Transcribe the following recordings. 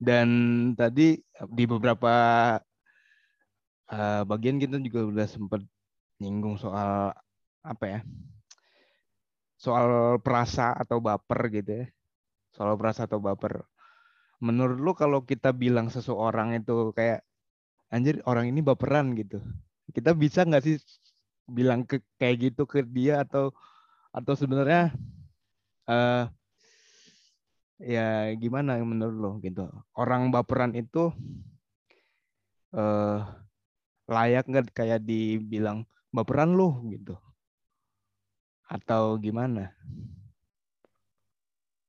Dan tadi di beberapa uh, bagian kita juga udah sempat nyinggung soal apa ya? Soal perasa atau baper gitu ya. Soal perasa atau baper. Menurut lu kalau kita bilang seseorang itu kayak anjir orang ini baperan gitu. Kita bisa nggak sih bilang ke kayak gitu ke dia atau atau sebenarnya uh, ya gimana menurut lo gitu orang baperan itu uh, layak nggak kayak dibilang baperan lo gitu atau gimana?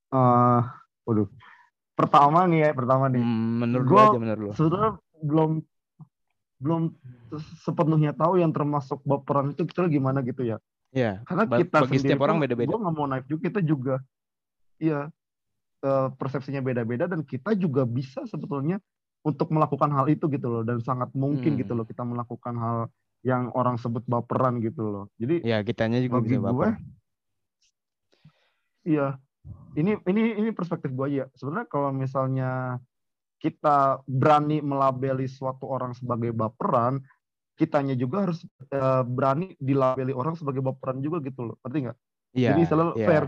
Uh, waduh, pertama nih ya pertama nih. Hmm, menurut gua aja menurut lo. Sudah belum belum sepenuhnya tahu yang termasuk baperan itu kita gimana gitu ya. Iya. Karena kita bagi setiap orang beda-beda. Gue nggak mau naik juga kita juga, iya uh, persepsinya beda-beda dan kita juga bisa sebetulnya untuk melakukan hal itu gitu loh dan sangat mungkin gitu hmm. gitu loh kita melakukan hal yang orang sebut baperan gitu loh. Jadi ya kitanya juga bisa baper. iya. Ini ini ini perspektif gue ya. Sebenarnya kalau misalnya kita berani melabeli suatu orang sebagai baperan, kitanya juga harus uh, berani dilabeli orang sebagai baperan juga gitu loh. Ngerti nggak? Iya. Jadi selalu yeah. fair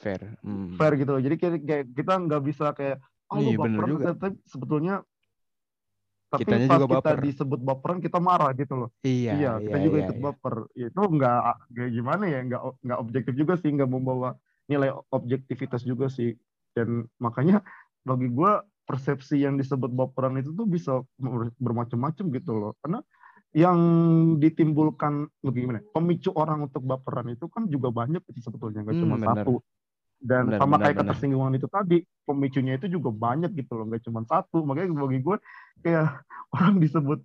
fair hmm. fair gitu loh jadi kayak, kita nggak bisa kayak oh iya, baperan juga. tapi sebetulnya tapi Kitanya pas juga kita baper. disebut baperan kita marah gitu loh iya iya kita iya, juga iya, ikut iya. baper itu nggak kayak gimana ya nggak nggak objektif juga sih nggak membawa nilai objektivitas juga sih dan makanya bagi gue persepsi yang disebut baperan itu tuh bisa bermacam-macam gitu loh karena yang ditimbulkan gimana pemicu orang untuk baperan itu kan juga banyak itu sebetulnya nggak hmm, cuma bener. satu dan benar, sama benar, kayak benar. ketersinggungan itu tadi pemicunya itu juga banyak gitu loh nggak cuma satu makanya bagi gue kayak orang disebut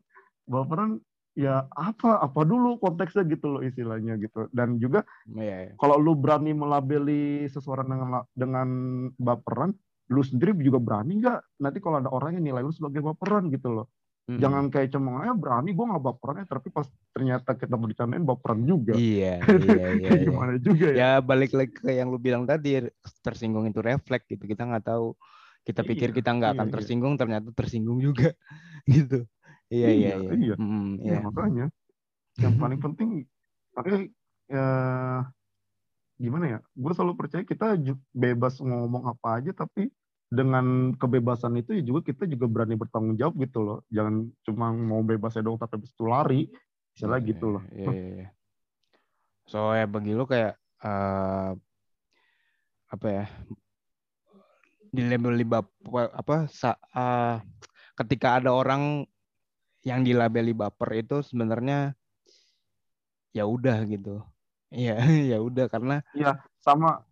baperan ya apa apa dulu konteksnya gitu loh istilahnya gitu dan juga yeah, yeah. kalau lu berani melabeli seseorang dengan dengan baperan lu sendiri juga berani nggak nanti kalau ada orang yang nilai lu sebagai baperan gitu loh Hmm. Jangan kayak cuma ya berani gue nggak baperan ya tapi pas ternyata kita mau dicanain baperan juga. Iya, iya, iya. Gimana iya. juga ya? Ya balik lagi ke yang lu bilang tadi tersinggung itu refleks gitu. Kita nggak tahu. Kita iya, pikir kita nggak akan iya, iya. tersinggung iya. ternyata tersinggung juga gitu. Iya, iya, iya. Iya, mm, iya. iya. makanya yang paling penting makanya ya, gimana ya? Gue selalu percaya kita bebas ngomong apa aja tapi dengan kebebasan itu ya juga kita juga berani bertanggung jawab gitu loh. Jangan cuma mau bebas ya dong tapi habis itu lari. Misalnya yeah, gitu loh. Iya, yeah, yeah. So ya bagi lo kayak uh, apa ya? Di label apa sa, uh, ketika ada orang yang dilabeli baper itu sebenarnya ya udah gitu. Iya, ya udah karena Iya, sama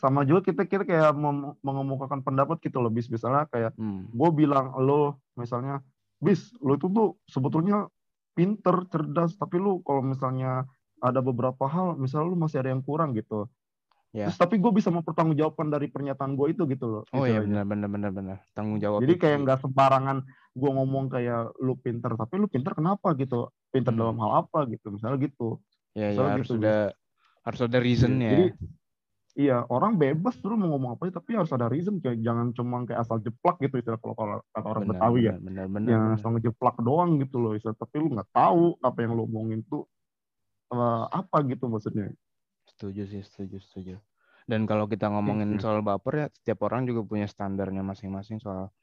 sama juga kita kita kayak mengemukakan pendapat gitu loh bis misalnya kayak hmm. gue bilang lo misalnya bis lo itu tuh sebetulnya pinter cerdas tapi lo kalau misalnya ada beberapa hal misalnya lo masih ada yang kurang gitu Ya. Terus tapi gue bisa mempertanggungjawabkan dari pernyataan gue itu gitu loh. Oh iya benar benar benar benar tanggung jawab. Jadi kayak nggak sembarangan gue ngomong kayak lu pinter tapi lu pinter kenapa gitu? Pinter hmm. dalam hal apa gitu misalnya gitu. Ya ya harus gitu. ada harus ada reasonnya. Jadi Iya, orang bebas terus mau ngomong apa tapi harus ada reason kayak jangan cuma kayak asal jeplak gitu istilah kalau kalau kata orang benar, Betawi ya. Benar, benar, yang asal ngejeplak doang gitu loh istilah tapi lu nggak tahu apa yang lu omongin tuh uh, apa gitu maksudnya. Setuju sih, setuju, setuju. Dan kalau kita ngomongin iya. soal baper ya setiap orang juga punya standarnya masing-masing soal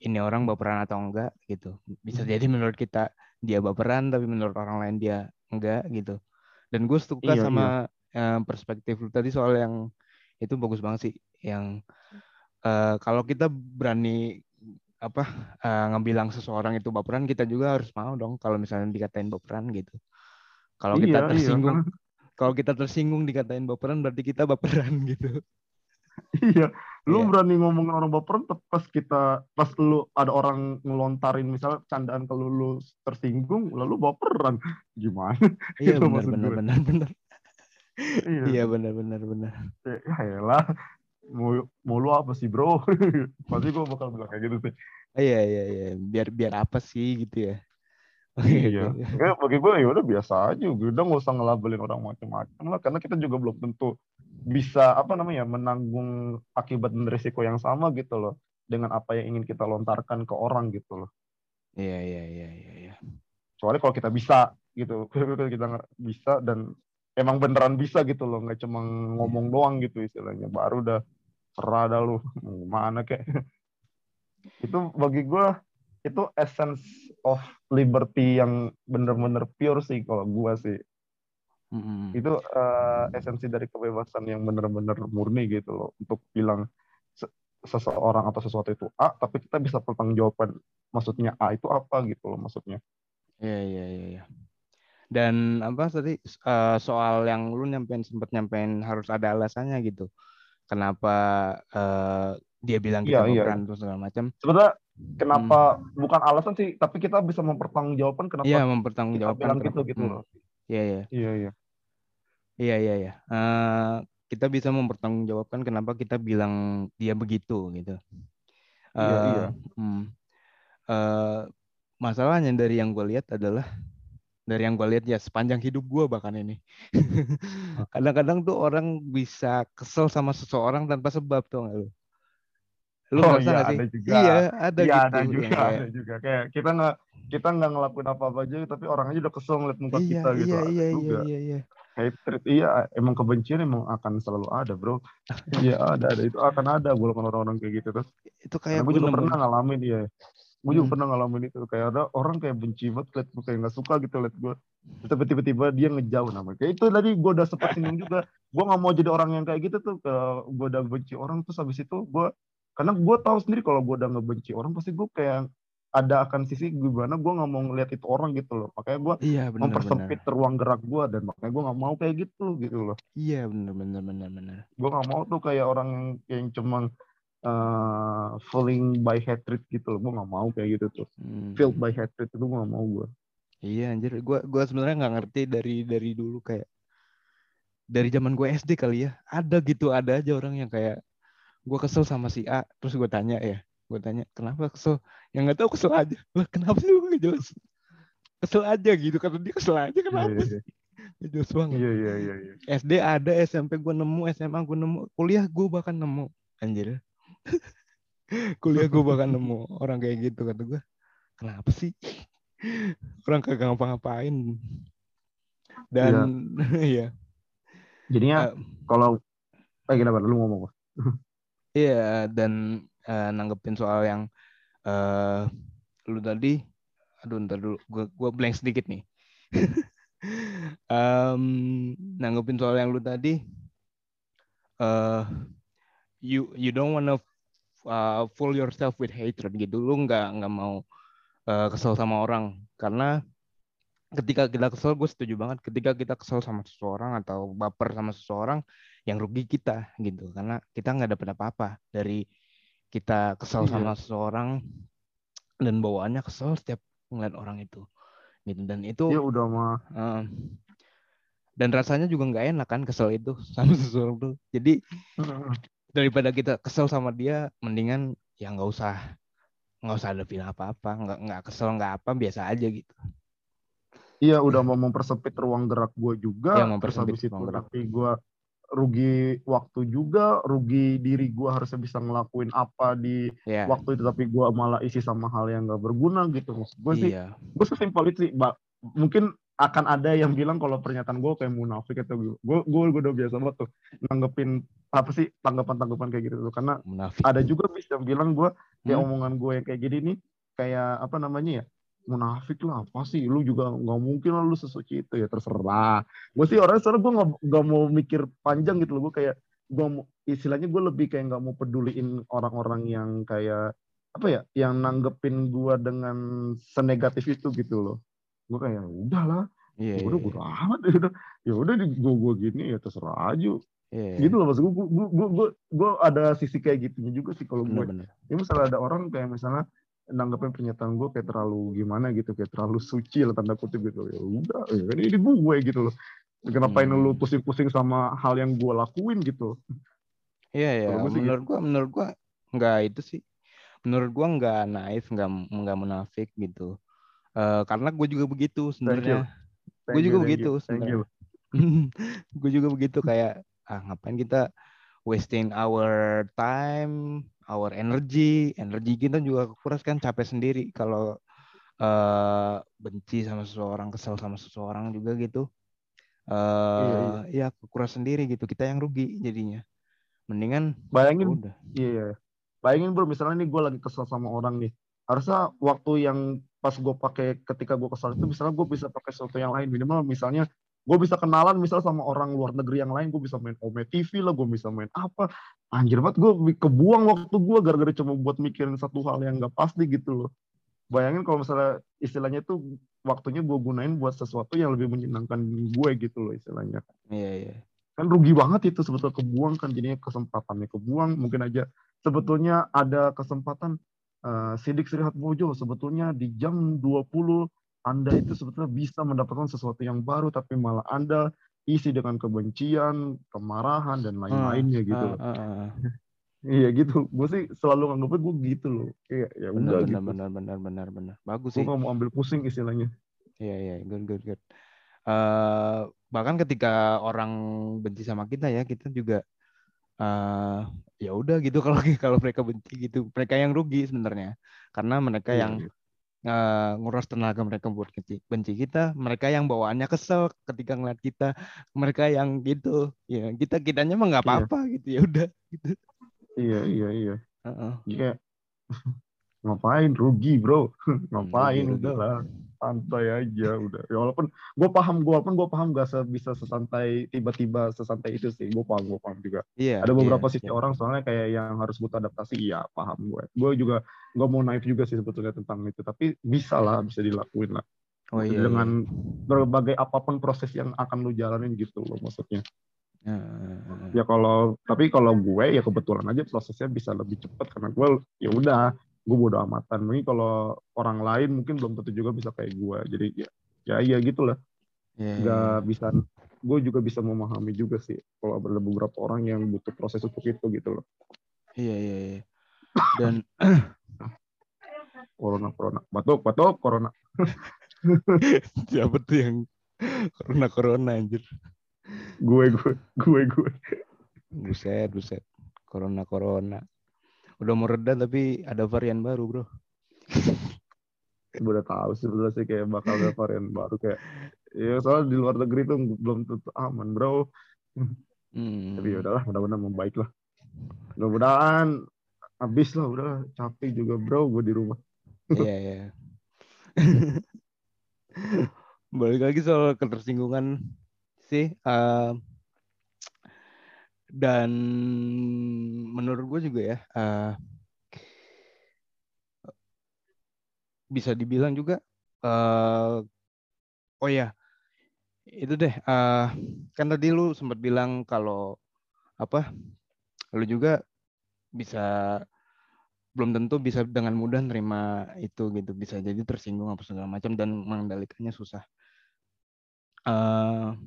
ini orang baperan atau enggak gitu. Bisa hmm. jadi menurut kita dia baperan tapi menurut orang lain dia enggak gitu. Dan gue suka iya, sama iya uh, perspektif lu tadi soal yang itu bagus banget sih. Yang uh, kalau kita berani apa uh, ngebilang seseorang itu baperan kita juga harus mau dong kalau misalnya dikatain baperan gitu. Kalau iya, kita iya, tersinggung iya. kalau kita tersinggung dikatain baperan berarti kita baperan gitu. Iya. Lu yeah. berani ngomongin orang baperan pas kita pas lu ada orang ngelontarin misalnya candaan kalau lu tersinggung lalu baperan. Gimana? Iya benar benar benar benar iya, iya benar benar benar. Ya lah mau mau lu apa sih bro? Pasti gue bakal bilang kayak gitu sih. Iya iya iya. Biar biar apa sih gitu ya? Iya ya, bagi gue ya udah biasa aja. Udah nggak usah ngelabelin orang macam-macam lah karena kita juga belum tentu bisa apa namanya menanggung akibat dan risiko yang sama gitu loh dengan apa yang ingin kita lontarkan ke orang gitu loh. Iya iya iya iya. iya. Soalnya kalau kita bisa gitu, kita bisa dan emang beneran bisa gitu loh, nggak cuma ngomong doang gitu istilahnya. Baru udah serah dah lu mana kek. itu bagi gue itu essence of liberty yang bener-bener pure sih kalau gue sih. Mm-mm. itu uh, esensi dari kebebasan yang benar-benar murni gitu loh untuk bilang se- seseorang atau sesuatu itu A tapi kita bisa pertanggungjawabkan maksudnya A itu apa gitu loh maksudnya Iya iya iya. iya. Dan apa tadi eh, soal yang lu nyampein sempat nyampein harus ada alasannya gitu. Kenapa eh, dia bilang kita Iya, iya. segala macam? sebenarnya kenapa bukan alasan sih tapi kita bisa mempertanggungjawabkan kenapa Iya kita mempertanggungjawabkan. bilang kenapa- gitu gitu Hmm. loh Iya iya iya iya iya iya. iya. Eh, kita bisa mempertanggungjawabkan kenapa kita bilang dia begitu gitu. Iya, Eh, iya. hmm. Eh, masalahnya dari yang gue lihat adalah dari yang gue lihat ya sepanjang hidup gue bahkan ini. Kadang-kadang tuh orang bisa kesel sama seseorang tanpa sebab tuh nggak lu? Lu Oh, iya, sih? ada juga. iya ada Iya gitu ada juga kayak, ada juga. Kayak kita nggak kita nggak ngelakuin apa-apa aja tapi orang aja udah kesel ngeliat muka iya kita gitu. iya ada iya iya juga. iya iya. Hatred iya emang kebencian emang akan selalu ada bro. Iya ada ada. Itu akan ada golongan orang-orang kayak gitu tuh. Itu kayak gue gue juga pernah ngalamin iya gue juga Hmm. pernah ngalamin itu kayak ada orang kayak benci banget liat gue kayak nggak suka gitu liat gue tapi tiba-tiba dia ngejauh namanya. Kayak itu tadi gue udah sempat singgung juga. Gue nggak mau jadi orang yang kayak gitu tuh. Gue udah benci orang terus habis itu gue karena gue tahu sendiri kalau gue udah ngebenci orang pasti gue kayak ada akan sisi gimana gue nggak mau ngeliat itu orang gitu loh. Makanya gue iya benar mempersempit ruang gerak gue dan makanya gue nggak mau kayak gitu gitu loh. Iya benar benar benar benar gue nggak mau tuh kayak orang yang yang cuma uh, falling by hatred gitu loh gue nggak mau kayak gitu tuh Hmm. filled by hatred itu gue nggak mau gue Iya anjir, gua gua sebenarnya nggak ngerti dari dari dulu kayak dari zaman gue SD kali ya. Ada gitu, ada aja orang yang kayak gua kesel sama si A, terus gue tanya ya, gue tanya kenapa kesel? Yang nggak tahu kesel aja. Lah kenapa sih lu nggak jelas? Kesel aja gitu, kata dia kesel aja iya kenapa iya sih? Nggak jelas banget. iya iya iya iya SD ada, SMP gue nemu, SMA gue nemu, kuliah gue bahkan nemu, anjir. kuliah gue bahkan nemu orang kayak gitu kata gue. Kenapa sih? Orang kagak ngapa-ngapain. Dan iya. jadinya Eh, kalau eh kenapa lu ngomong apa Iya, dan eh, nanggepin soal yang eh lu tadi, aduh ntar dulu, gua, gua blank sedikit nih. Em, nanggepin soal yang lu tadi, eh you you don't wanna uh, fool yourself with hatred gitu, lu nggak nggak mau eh, kesel sama orang karena ketika kita kesel, gue setuju banget. Ketika kita kesel sama seseorang atau baper sama seseorang, yang rugi kita gitu, karena kita nggak dapat apa-apa dari kita kesel Iya. sama seseorang dan bawaannya kesel setiap ngeliat orang itu, gitu. Dan itu dia udah mah eh, dan rasanya juga nggak enak kan kesel itu sama seseorang tuh. Jadi daripada kita kesel sama dia, mendingan ya nggak usah nggak usah ada feeling apa-apa, nggak nggak kesel nggak apa, biasa aja gitu. Iya udah mau mempersempit ruang gerak gue juga, Iya, terus mempersempit habis itu nanti gue rugi waktu juga, rugi diri gue harusnya bisa ngelakuin apa di Ya, waktu itu tapi gue malah isi sama hal yang gak berguna gitu. Maksud gue sih, iya. gue sesimpel itu sih. Mungkin akan ada yang bilang kalau pernyataan gue kayak munafik atau gue, gue, gue udah biasa banget tuh nanggepin apa sih tanggapan-tanggapan kayak gitu tuh. Karena munafik. ada juga bis yang bilang gue kayak Hmm? omongan gue yang kayak gini nih kayak apa namanya ya munafik lah apa sih lu juga nggak mungkin lah lu sesuci itu ya terserah gue sih orangnya soalnya gue nggak mau mikir panjang gitu loh gue kayak gue mau istilahnya gue lebih kayak nggak mau peduliin orang-orang yang kayak apa ya yang nanggepin gue dengan senegatif itu gitu loh gue kayak udahlah Iya, ya udah iya, gue amat ya udah ya udah gue gue gini ya terserah aja iya. gitu loh maksud gue gue gue gue gue ada sisi kayak gitunya juga sih kalau gue Bener-bener. ya misalnya ada orang kayak misalnya nanggepin pernyataan gue kayak terlalu gimana gitu kayak terlalu suci lah tanda kutip gitu ya udah ya kan ini gue gitu loh kenapa Hmm. lu pusing-pusing sama hal yang gue lakuin gitu Iya, iya. Kalau gue sih Menurut gua, menurut gua nggak itu sih. Menurut gua nggak naif, nggak nggak munafik gitu. Eh, karena gue juga begitu sebenarnya. Gue juga you, begitu you. gue juga begitu kayak ah ngapain kita wasting our time our energy, energi kita juga kekuras kan capek sendiri kalau uh, benci sama seseorang, kesel sama seseorang juga gitu. Uh, iya, iya. Ya kekuras sendiri gitu. Kita yang rugi jadinya. Mendingan bayangin. Udah. Iya. Bayangin bro, misalnya nih gue lagi kesel sama orang nih. Harusnya waktu yang pas gue pakai ketika gue kesal itu misalnya gue bisa pakai sesuatu yang lain. Minimal misalnya gue bisa kenalan misal sama orang luar negeri yang lain gue bisa main Ome TV lah gue bisa main apa. Anjir banget gue kebuang waktu gue gara-gara cuma buat mikirin satu hal yang gak pasti gitu loh. Bayangin kalau misalnya istilahnya tuh waktunya gue gunain buat sesuatu yang lebih menyenangkan gue gitu loh istilahnya. Iya iya. Kan rugi banget itu sebetulnya kebuang kan jadinya kesempatannya kebuang. Mungkin aja sebetulnya ada kesempatan Sidik Srihat Bojo sebetulnya di jam 20 anda itu sebetulnya bisa mendapatkan sesuatu yang baru, tapi malah Anda isi dengan kebencian, kemarahan, dan lain-lainnya gitu. Uh, uh, uh, iya gitu. Gue sih selalu nganggapnya gue gitu loh. Iya, ya udah benar, gitu. Benar, benar, benar, benar. Bagus sih. Gue gak mau ambil pusing istilahnya. Iya, iya. Good, good, good. Uh, bahkan ketika orang benci sama kita ya, kita juga uh, ya udah gitu kalau kalau mereka benci gitu. Mereka yang rugi sebenarnya. Karena mereka yeah, yang yeah uh, nguras tenaga mereka buat benci, benci kita. Mereka yang bawaannya kesel ketika ngeliat kita. Mereka yang gitu. Ya kita kitanya mah nggak iya. apa-apa iya. gitu. Ya udah gitu. Iya iya iya. Yeah. ngapain? Rugi bro. Ngapain? rugi, udah lah santai aja udah. Ya walaupun gue paham gue walaupun gue paham gak bisa sesantai tiba-tiba sesantai itu sih. Gue paham gue paham juga. Yeah, ada beberapa yeah, sisi yeah. orang soalnya kayak yang harus butuh adaptasi. Iya paham gue gue juga gue mau naif juga sih sebetulnya tentang itu. Tapi bisa lah bisa dilakuin lah. Oh, iya, dengan iya. berbagai apa pun proses yang akan lu jalanin gitu loh maksudnya. Ya kalau tapi kalau gue ya kebetulan aja prosesnya bisa lebih cepat karena gue ya udah gue bodo amatan. Mungkin kalau orang lain mungkin belum tentu juga bisa kayak gue jadi ya ya iya gitulah. Yeah, iya, nggak yeah. bisa. Gue juga bisa memahami juga sih kalau ada beberapa orang yang butuh proses untuk itu gitu loh. Iya iya, iya. dan corona corona. Batuk batuk corona. Siapa tuh yang corona corona anjir? Gue gue gue gue. Buset buset. Corona corona udah mau reda tapi ada varian baru bro. Udah tahu sih sebenarnya sih kayak bakal ada varian baru kayak ya soalnya di luar negeri tuh belum tentu aman bro. Hmm. tapi ya udahlah mudah-mudahan membaik lah. Mudah-mudahan habis lah udah capek juga bro gue di rumah. Iya iya. Balik lagi soal ketersinggungan sih uh, dan menurut gue juga ya uh, bisa dibilang juga uh, oh ya itu deh uh, kan tadi lu sempat bilang kalau apa lu juga bisa belum tentu bisa dengan mudah nerima itu gitu. Bisa jadi tersinggung apa segala macam dan mengendalikannya susah. Uh,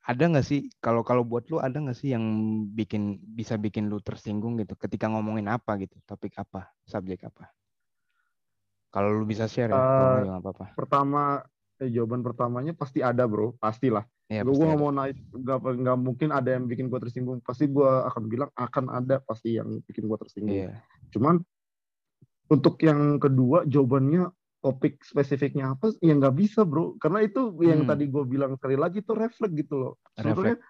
ada nggak sih kalau kalau buat lu ada nggak sih yang bikin bisa bikin lu tersinggung gitu ketika ngomongin apa gitu topik apa subjek apa? Kalau lu bisa share ya uh, apa apa pertama eh, jawaban pertamanya pasti ada bro pastilah. Ya, gue nggak mau naik nggak mungkin ada yang bikin gue tersinggung pasti gue akan bilang akan ada pasti yang bikin gue tersinggung. Yeah. cuman untuk yang kedua jawabannya topik spesifiknya apa ya nggak bisa bro. Karena itu yang hmm. tadi gue bilang sekali lagi itu refleks gitu loh. Sebetulnya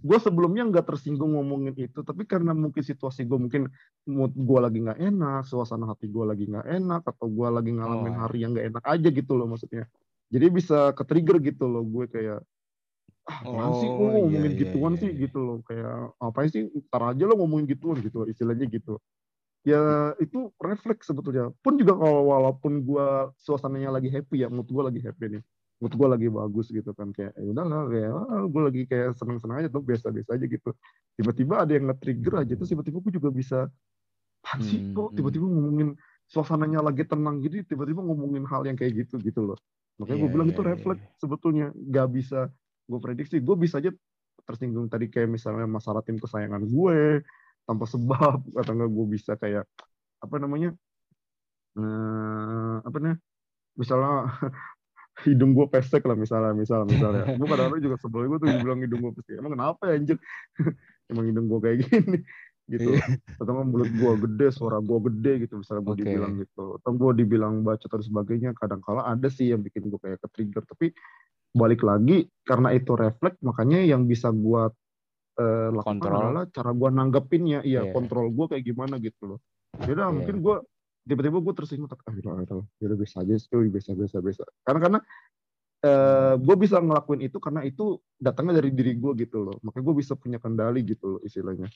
gue sebelumnya nggak tersinggung ngomongin itu tapi karena mungkin situasi gue mungkin mood gue lagi nggak enak suasana hati gue lagi nggak enak atau gue lagi ngalamin oh. hari yang nggak enak aja gitu loh maksudnya. Jadi bisa ke trigger gitu loh gue kayak ah oh, sih gue iya, ngomongin iya, gituan iya, sih? iya. gitu loh. Kayak apa sih? Ntar aja lo ngomongin gituan gitu istilahnya gitu ya itu refleks sebetulnya. Pun juga kalau walaupun gue suasananya lagi happy ya mood gue lagi happy nih. Mood gue lagi bagus gitu kan kayak ya udahlah kayak ah, gue lagi kayak seneng seneng aja tuh biasa biasa aja gitu. Tiba-tiba ada yang nge-trigger aja tuh tiba-tiba gue juga bisa sih hmm, kok hmm. tiba-tiba ngomongin suasananya lagi tenang gitu tiba-tiba ngomongin hal yang kayak gitu gitu loh. Makanya yeah, gue bilang yeah, itu iya, refleks yeah. sebetulnya. Gak bisa gue prediksi gue bisa aja tersinggung tadi kayak misalnya masalah tim kesayangan gue tanpa sebab atau enggak gue bisa kayak apa namanya uh, apa namanya misalnya hidung gue pesek lah misalnya misalnya misalnya gue kadang-kadang juga sebel gue tuh bilang hidung gue pesek. Emang kenapa ya anjir emang hidung gue kayak gini gitu. Iya. atau mulut gue gede suara gue gede gitu misalnya gue Oke. dibilang gitu. Atau gue dibilang bacot dan sebagainya kadang kala ada sih yang bikin gue kayak ke trigger tapi balik lagi karena itu refleks makanya yang bisa gue eh, lakukan Kontrol. adalah cara gue nanggepinnya. Iya Iya. kontrol gue kayak gimana gitu loh. Iya. Yaudah mungkin gue tiba-tiba gue tersinggung tak ah yaudah yaudah biasa aja sih biasa biasa biasa. Karena karena eh gue bisa ngelakuin itu karena itu datangnya dari diri gue gitu loh. Makanya gue bisa punya kendali gitu loh istilahnya.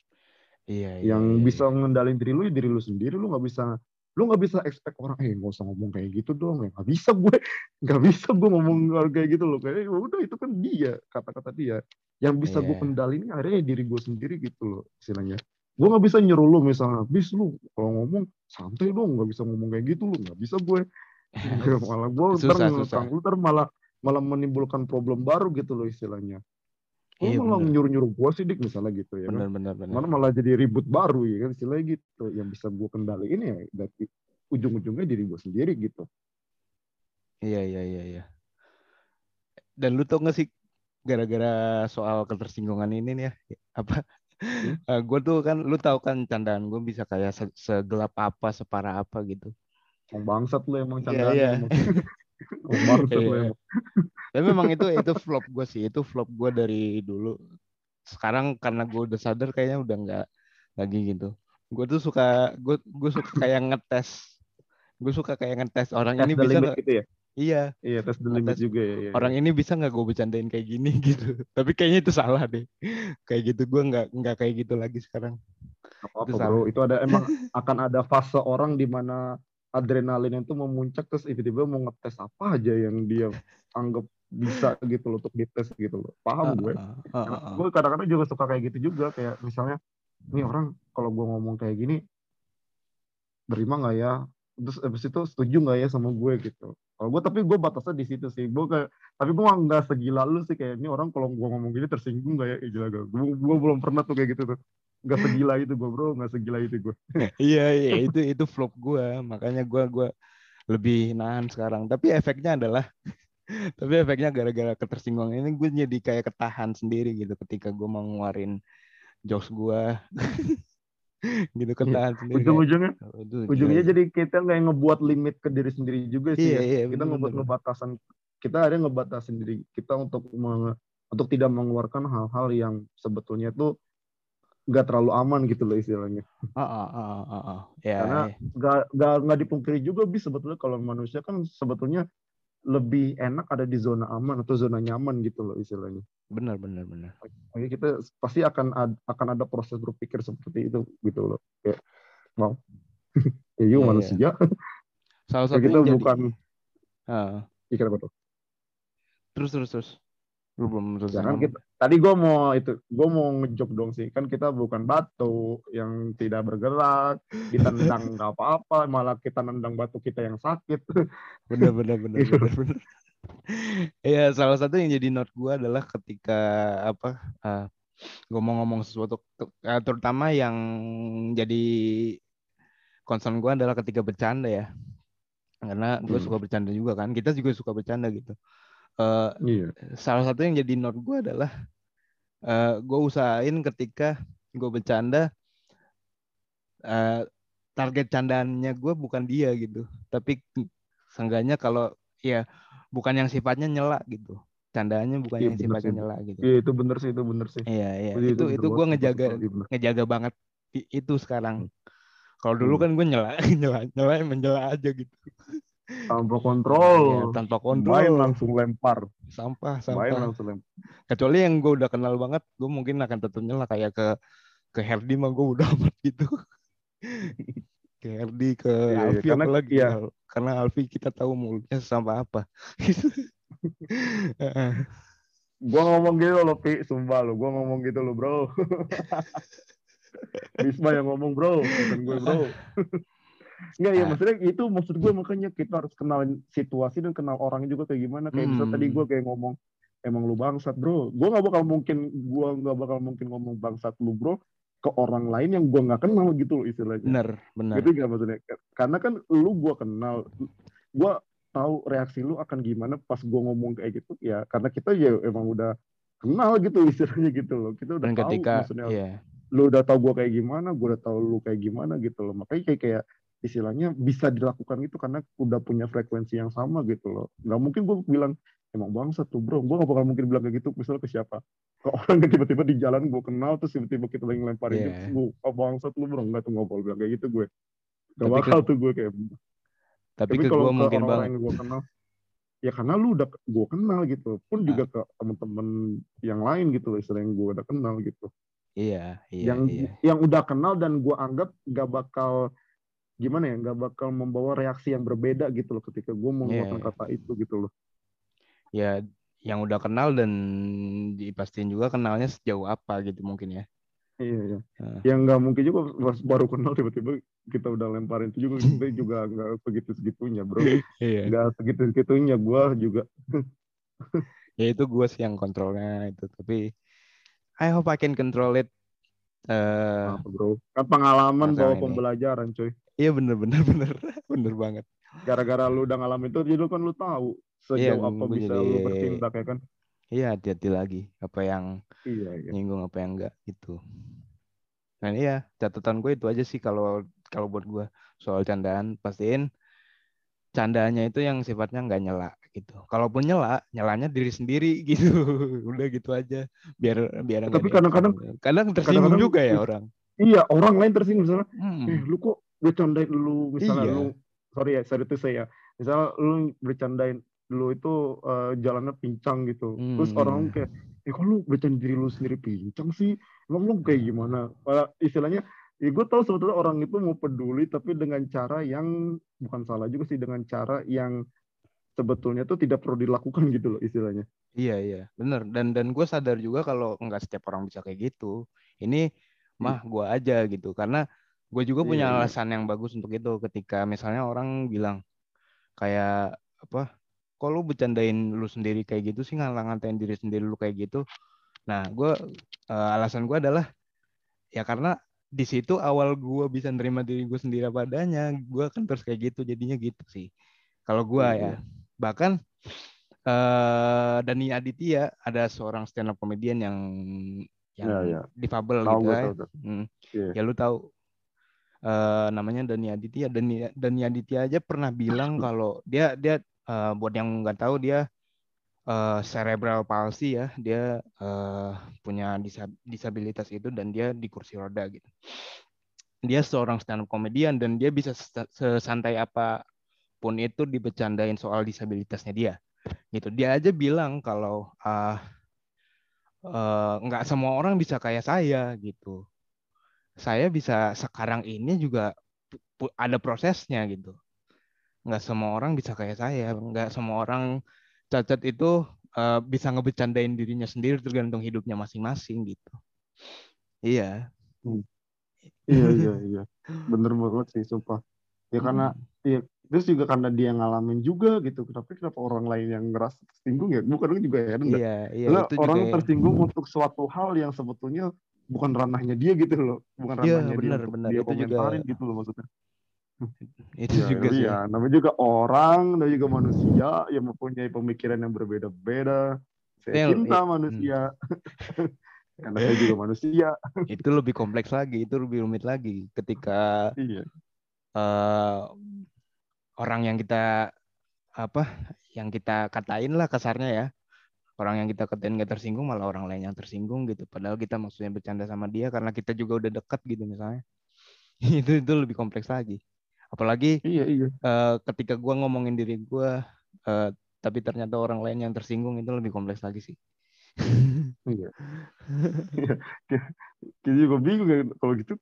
Iya, iya, yang iya, bisa ngendalin diri lu ya diri lu sendiri. Lu nggak bisa lu nggak bisa expect orang eh nggak usah ngomong kayak gitu dong. Ya nggak bisa gue nggak bisa gue ngomong kayak gitu loh. Kayak "Ya udah itu kan dia kata-kata dia yang bisa gue Iya. kendalin akhirnya ya diri gue sendiri gitu loh istilahnya gue nggak bisa nyuruh lu misalnya bis lu kalau ngomong santai dong nggak bisa ngomong kayak gitu lu nggak bisa gue malah gue ntar susah. lu ntar malah malah menimbulkan problem baru gitu loh istilahnya lu Iya, malah bener. nyuruh-nyuruh gue sih dik misalnya gitu ya kan Benar, benar, benar. mana malah jadi ribut baru ya kan istilahnya gitu yang bisa gue kendaliin ya dari ujung-ujungnya diri gue sendiri gitu Iya, iya, iya, iya. Dan lu tau gak sih gara-gara soal ketersinggungan ini nih ya, apa? Hmm? gue tuh kan, lu tahu kan candaan gue bisa kayak se- segelap apa, separah apa gitu. Emang bangsat lu emang candaan iya. emang. Emang bangsat lu Iya. emang Tapi memang itu itu flop gue sih, itu flop gue dari dulu. Sekarang karena gue udah sadar kayaknya udah nggak lagi gitu. Gue tuh suka gue gue suka kayak ngetes. Gue suka kayak ngetes orang tes ini bisa gitu ya Iya, iya tes the limit juga ya, ya. orang ini bisa nggak gue bercandain kayak gini gitu. Tapi kayaknya itu salah deh. Kayak gitu gue nggak nggak kayak gitu lagi sekarang. apa itu bro salah. itu ada emang akan ada fase orang di mana adrenalin itu memuncak terus tiba-tiba mau ngetes apa aja yang dia anggap bisa gitu loh untuk dites gitu loh paham gue Ah, ah, ah, ah. gue kadang-kadang juga suka kayak gitu juga kayak misalnya nih orang kalau gue ngomong kayak gini terima nggak ya terus abis itu setuju nggak ya sama gue gitu kalau gue tapi gue batasnya di situ sih. Gue kayak tapi gue nggak segila lu sih kayak ini orang kalau gue ngomong gini tersinggung nggak ya? Eh, gila gak gue, gue belum pernah tuh kayak gitu tuh. Nggak segila itu gue bro. Nggak segila itu gue Iya, iya. Itu itu flop gue. Makanya gue gua lebih nahan sekarang. Tapi efeknya adalah tapi efeknya gara-gara ketersinggungan ini gue jadi kayak ketahan sendiri gitu ketika gue mau ngeluarin jokes gue gitu ketahan sendiri kayak, ujung-ujungnya "Oh, itu ujungnya gila." jadi kita nggak ngebuat limit ke diri sendiri juga sih iya ya. iya kita bener, ngebuat bener. ngebatasan kita ada ngebatasin diri kita untuk menge- untuk tidak mengeluarkan hal-hal yang sebetulnya itu nggak terlalu aman gitu loh istilahnya Ah, ah, ah, ah, ah. ya Karena- iya. nggak nggak nggak dipungkiri juga bis sebetulnya kalau manusia kan sebetulnya lebih enak ada di zona aman atau zona nyaman gitu loh istilahnya. Benar benar benar. Makanya kita pasti akan ad- akan ada proses berpikir seperti itu gitu loh. Kayak mau ya yuk iya. manusia. Salah satu kita jadi bukan Ah, ikan apa tuh? Terus terus terus lu belum selesai Jangan kita tadi gue mau itu gue mau ngejok dong sih. Kan kita bukan batu yang tidak bergerak ditendang nggak apa-apa malah kita nendang batu kita yang sakit. Bener bener bener Gitu. bener bener. Iya salah satu yang jadi note gue adalah ketika apa uh, gue mau ngomong sesuatu eh, terutama yang jadi concern gue adalah ketika bercanda ya. Karena gue Hmm. suka bercanda juga kan kita juga suka bercanda gitu Eh, iya. salah satu yang jadi note gue adalah eh gue usahain ketika gue bercanda eh target candaannya gue bukan dia gitu. Tapi seenggaknya kalau ya bukan yang sifatnya nyela gitu. Candaannya bukan Iya, yang sifatnya sih. nyela gitu. Iya itu bener sih itu bener sih. Iya iya. Iya, itu bener itu gue banget, ngejaga bener. ngejaga banget itu sekarang. Kalau dulu Hmm. kan gue nyela nyela nyela emang nyela aja gitu tanpa kontrol. Tanpa main kontrol. langsung lempar. Sampah main sampah. langsung lempar. Kecuali yang gue udah kenal banget gue mungkin akan tetap nyela kayak ke ke Herdi mah gue udah amat gitu. Ke Herdi ke iya, Alfi karena- apalagi iya. Al- karena Alfi kita tahu mulutnya sama apa. Gua ngomong gitu loh Pi. Sumpah lo gua ngomong gitu loh bro. Bisma yang ngomong bro. Bukan gue bro Enggak ya Ah. maksudnya itu maksud gue makanya kita harus kenal situasi dan kenal orang juga kayak gimana. Kayak misal Hmm. tadi gue kayak ngomong emang lu bangsat bro. Gue nggak bakal mungkin gue nggak bakal mungkin ngomong bangsat lu bro ke orang lain yang gue nggak kenal gitu loh istilahnya. Bener bener gitu nggak maksudnya? Karena kan lu gue kenal gue tahu reaksi lu akan gimana pas gue ngomong kayak gitu ya karena kita ya emang udah kenal gitu istilahnya gitu loh. Kita udah dan tahu ketika maksudnya iya. lu udah tahu gue kayak gimana gue udah tahu lu kayak gimana gitu loh. Makanya kayak kayak istilahnya bisa dilakukan itu karena udah punya frekuensi yang sama gitu loh nggak mungkin gue bilang emang bangsa tuh bro gue gak bakal mungkin bilang kayak gitu misalnya ke siapa ke orang yang tiba-tiba di jalan gue kenal terus tiba-tiba kita lagi ngelemparin Iya. yeah. gue oh, bangsa lu bro nggak tuh gak bakal bilang kayak gitu gue gak Tapi bakal tuh gue kayak Tapi, ke kalau gue mungkin orang-orang banget. yang gue kenal ya karena lu udah gue kenal gitu pun Ah. juga ke temen-temen yang lain gitu loh istilah yang gue udah kenal gitu Iya, iya, yang iya. yang udah kenal dan gue anggap gak bakal gimana ya nggak bakal membawa reaksi yang berbeda gitu loh ketika gue mengeluarkan Iya. kata itu gitu loh Ya, yang udah kenal dan dipastiin juga kenalnya sejauh apa gitu mungkin ya. iya iya yang nggak mungkin juga pas baru kenal tiba-tiba kita udah lemparin itu juga kita juga nggak segitu segitunya bro Iya. nggak segitu segitunya gue juga Ya itu gue sih yang kontrolnya itu. Tapi I hope I can control it. Eh, apa bro kan pengalaman bawa ini. pembelajaran coy iya bener bener bener bener banget. gara-gara lu udah ngalamin itu jadi lu kan lu tahu Iya, sejauh apa gua bisa jadi- lu bertindak ya kan Iya hati-hati lagi apa yang iya iya nyinggung apa yang enggak gitu. Nah iya catatan gue itu aja sih kalau kalau buat gue soal candaan pastiin candanya itu yang sifatnya nggak nyela gitu. Kalaupun nyela, nyelanya diri sendiri gitu. Udah gitu aja. Biar biar Tapi kadang-kadang- kadang tersinggung kadang-kadang- juga ya orang. iya orang lain tersinggung misalnya Hmm. eh lu kok bercandain lu misalnya Iya. lu sorry ya sorry itu saya misalnya lu bercandain lu itu eh, jalannya pincang gitu. Terus Hmm. orang kayak eh kok lu bercandain diri lu sendiri pincang sih? Emang lu kayak gimana? Eh, istilahnya ya gue tahu sebetulnya orang itu mau peduli tapi dengan cara yang bukan salah juga sih dengan cara yang sebetulnya tuh tidak perlu dilakukan gitu loh istilahnya. Iya iya. Bener. Dan dan gue sadar juga kalau nggak setiap orang bisa kayak gitu. Ini mah gue aja gitu. Karena gue juga punya Iya, iya. alasan yang bagus untuk itu ketika misalnya orang bilang kayak apa kok lu bercandain lu sendiri kayak gitu sih ngalang-ngatain diri sendiri lu kayak gitu. Nah gue eh, alasan gue adalah ya karena di situ awal gue bisa nerima diri gue sendiri apa adanya gue kan terus kayak gitu jadinya gitu sih kalau gue Iya, ya bahkan eh Dani Aditya ada seorang stand up comedian yang yang Iya, iya. difabel tahu gitu gue ya. tahu, tahu. Hmm. Iya. Ya lu tahu eh namanya Dani Aditya. Dani Dani Aditya aja pernah bilang kalau dia dia eh, buat yang nggak tahu dia eh, cerebral palsy ya. Dia eh, punya disa- disabilitas itu dan dia di kursi roda gitu. Dia seorang stand up comedian dan dia bisa se- sesantai apa pun itu dibecandain soal disabilitasnya dia. Gitu. Dia aja bilang kalau eh, nggak semua orang bisa kayak saya gitu saya bisa sekarang ini juga ada prosesnya gitu. Nggak semua orang bisa kayak saya, nggak semua orang cacat itu eh, bisa ngebecandain dirinya sendiri tergantung hidupnya masing-masing gitu. Iya. iya iya iya bener banget sih sumpah ya karena iya terus juga karena dia ngalamin juga gitu tapi kenapa orang lain yang ngerasa tersinggung ya bukan juga ya Iya, iya itu orang juga. ya. tersinggung untuk suatu hal yang sebetulnya bukan ranahnya dia gitu loh. Bukan Iya, ranahnya dia benar, untuk benar. dia Itu juga- komentarin gitu loh maksudnya. Itu ya, juga sih. iya namanya juga orang namanya juga manusia yang mempunyai pemikiran yang berbeda-beda. Saya Nel, cinta i- hmm. manusia karena saya juga manusia. Itu lebih kompleks lagi, itu lebih rumit lagi ketika iya. eh, orang yang kita apa yang kita katain lah kasarnya ya orang yang kita katain nggak tersinggung malah orang lain yang tersinggung gitu padahal kita maksudnya bercanda sama dia karena kita juga udah dekat gitu misalnya itu itu lebih kompleks lagi apalagi iya iya eh, ketika gua ngomongin diri gua eh, tapi ternyata orang lain yang tersinggung itu lebih kompleks lagi sih Iya. Kita juga bingung ya kalau gitu.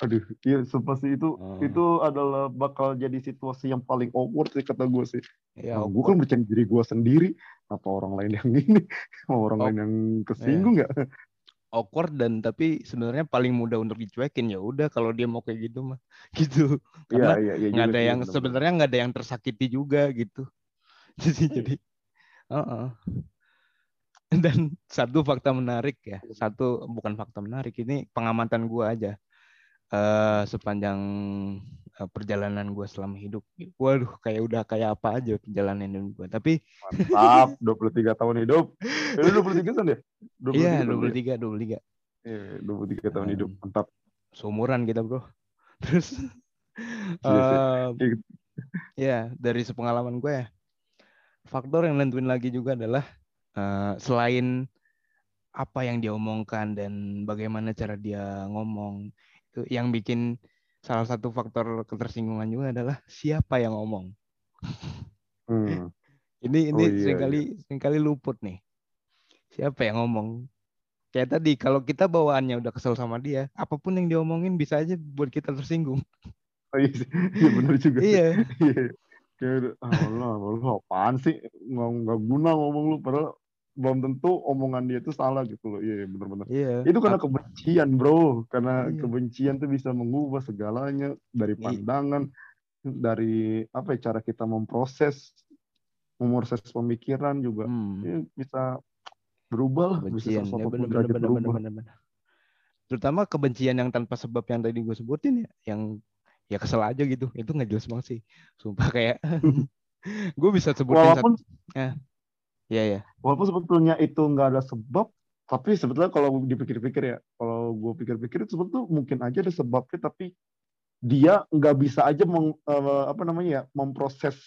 Aduh, iya sumpah sih itu Oh. itu adalah bakal jadi situasi yang paling awkward sih kata gue sih. ya Nah, gue kan bercanda diri gue sendiri, apa orang lain yang ini, apa orang Oh. lain yang kesinggung ya? awkward dan tapi sebenarnya paling mudah untuk dicuekin ya udah kalau dia mau kayak gitu mah gitu karena Iya, iya, iya. nggak juga ada yang sebenarnya nggak ada yang tersakiti juga gitu jadi jadi uh-uh. dan satu fakta menarik ya satu bukan fakta menarik ini pengamatan gua aja eh sepanjang perjalanan gua selama hidup waduh kayak udah kayak apa aja perjalanan hidup gua tapi Mantap, 23 tahun hidup. Eh, Lu 23 kan ya? 23 iya tahun ya? 23 23 Iya, 23 tahun Um, hidup mantap. seumuran kita bro terus Iya Iya. ya dari sepengalaman gue ya faktor yang nentuin lagi juga adalah eh, selain apa yang dia omongkan dan bagaimana cara dia ngomong itu yang bikin salah satu faktor ketersinggungan juga adalah siapa yang ngomong Hmm. ini ini Oh, iya, sering kali sering kali luput nih siapa yang ngomong kayak tadi kalau kita bawaannya udah kesel sama dia apa pun yang diomongin bisa aja buat kita tersinggung Oh, iya, iya benar juga. iya Iya. Kayak ah Allah, lu apaan sih? Nggak, nggak guna ngomong lu padahal belum tentu omongan dia itu salah gitu loh. Iya, benar-benar. iya Itu karena kebencian, Bro. Karena Iya. kebencian tuh bisa mengubah segalanya dari pandangan, dari apa ya cara kita memproses memproses pemikiran juga. hmm. Ini bisa berubah lah, bisa kebencian ya 180 benar benar derajat benar berubah. benar terutama kebencian yang tanpa sebab yang tadi gue sebutin ya yang ya kesel aja gitu itu nggak jelas banget sih sumpah kayak gue bisa sebutin Walaupun satu ya ya walaupun sebetulnya itu nggak ada sebab, tapi sebetulnya kalau dipikir-pikir ya, kalau gue pikir-pikir itu sebetulnya mungkin aja ada sebabnya, tapi dia nggak bisa aja meng, eh, apa namanya ya memproses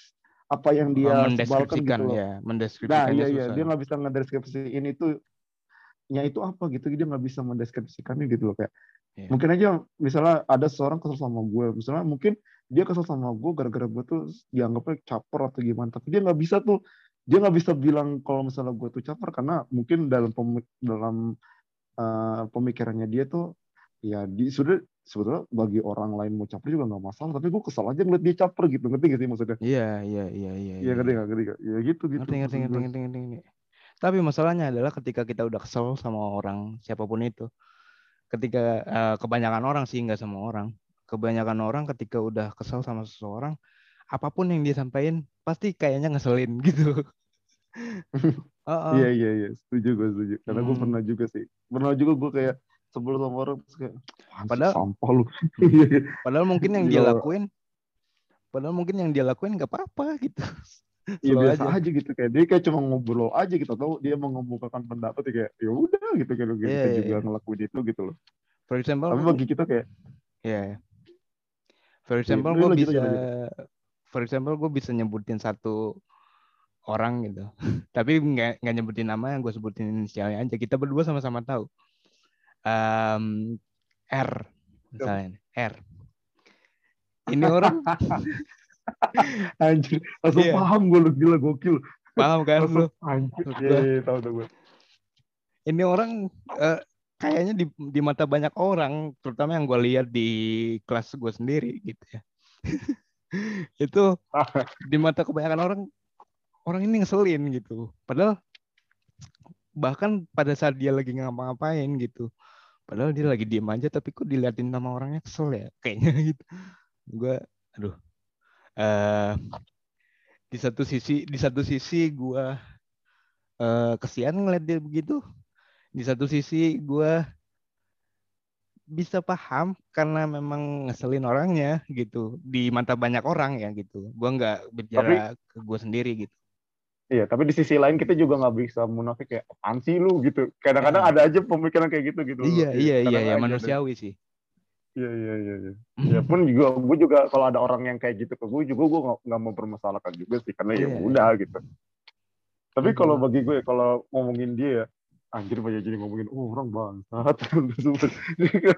apa yang dia sebalkan mendeskripsikan gitu loh. ya Nah mendeskripsikannya iya iya susah dia nggak bisa ngedeskripsiin itu nya itu apa gitu dia nggak bisa mendeskripsikannya gitu loh kayak Iya. mungkin aja misalnya ada seorang kesel sama gue misalnya mungkin dia kesel sama gue gara-gara gue tuh dianggapnya caper atau gimana tapi dia nggak bisa tuh dia nggak bisa bilang kalau misalnya gue tuh caper karena mungkin dalam pemi- dalam eh, pemikirannya dia tuh ya di sudah sebetulnya bagi orang lain mau caper juga nggak masalah tapi gue kesel aja ngeliat dia caper gitu ngerti gak sih maksudnya? Iya iya iya iya Iya ngerti nggak ngerti nggak? Ya gitu gitu ngerti ngerti ngerti ngerti ngerti ngerti. Tapi masalahnya adalah ketika kita udah kesel sama orang siapa pun itu, ketika eh, kebanyakan orang sih nggak sama orang, kebanyakan orang ketika udah kesel sama seseorang, apa pun yang dia sampaikan pasti kayaknya ngeselin gitu. Iya iya iya, setuju gue setuju. Karena gue Hmm. pernah juga sih. Pernah juga gue kayak sebel sama orang terus kayak "Apaan sih, Padahal- sampah lu. Iya, iya. Padahal mungkin yang dia Iya. lakuin, padahal mungkin yang dia lakuin nggak apa-apa gitu. Iya biasa aja. aja. gitu kayak dia kayak cuma ngobrol aja gitu atau dia mengemukakan pendapat ya kayak ya udah gitu kayak gitu kita iya, juga iya. ngelakuin itu gitu loh. For example, Tapi bagi kita kayak ya. For example, gue bisa, aja, for example, gue bisa nyebutin satu orang gitu. Tapi nggak nggak nyebutin nama yang gue sebutin inisialnya aja. Kita berdua sama-sama tahu. Em, R misalnya R. Ini orang anjir langsung Iya. paham gue lu gila gokil. paham kan Langsung lu? anjir. Iya iya tahu tahu gue. Ini orang eh, kayaknya di, di mata banyak orang, terutama yang gue lihat di kelas gue sendiri gitu ya. itu di mata kebanyakan orang orang ini ngeselin gitu. Padahal bahkan pada saat dia lagi ngapa-ngapain gitu. Padahal dia lagi diem aja tapi kok diliatin sama orangnya kesel ya kayaknya gitu. Gue aduh. eh di satu sisi di satu sisi gue eh kesian ngeliat dia begitu. Di satu sisi gue bisa paham karena memang ngeselin orangnya gitu di mata banyak orang ya gitu. Gue nggak bicara ke gue sendiri gitu. Iya, tapi di sisi lain kita juga nggak bisa munafik kayak apaan sih lu gitu. Kadang-kadang Ya. ada aja pemikiran kayak gitu gitu. Iya iya iya kadang iya aja ada. manusiawi sih. Iya iya iya. iya. Ya pun juga gue juga kalau ada orang yang kayak gitu ke gue juga gue nggak mau permasalahkan juga sih karena ya Iya. udah gitu. Tapi Mhm. kalau bagi gue kalau ngomongin dia ya anjir banyak jadi ngomongin oh orang bangsat. Gak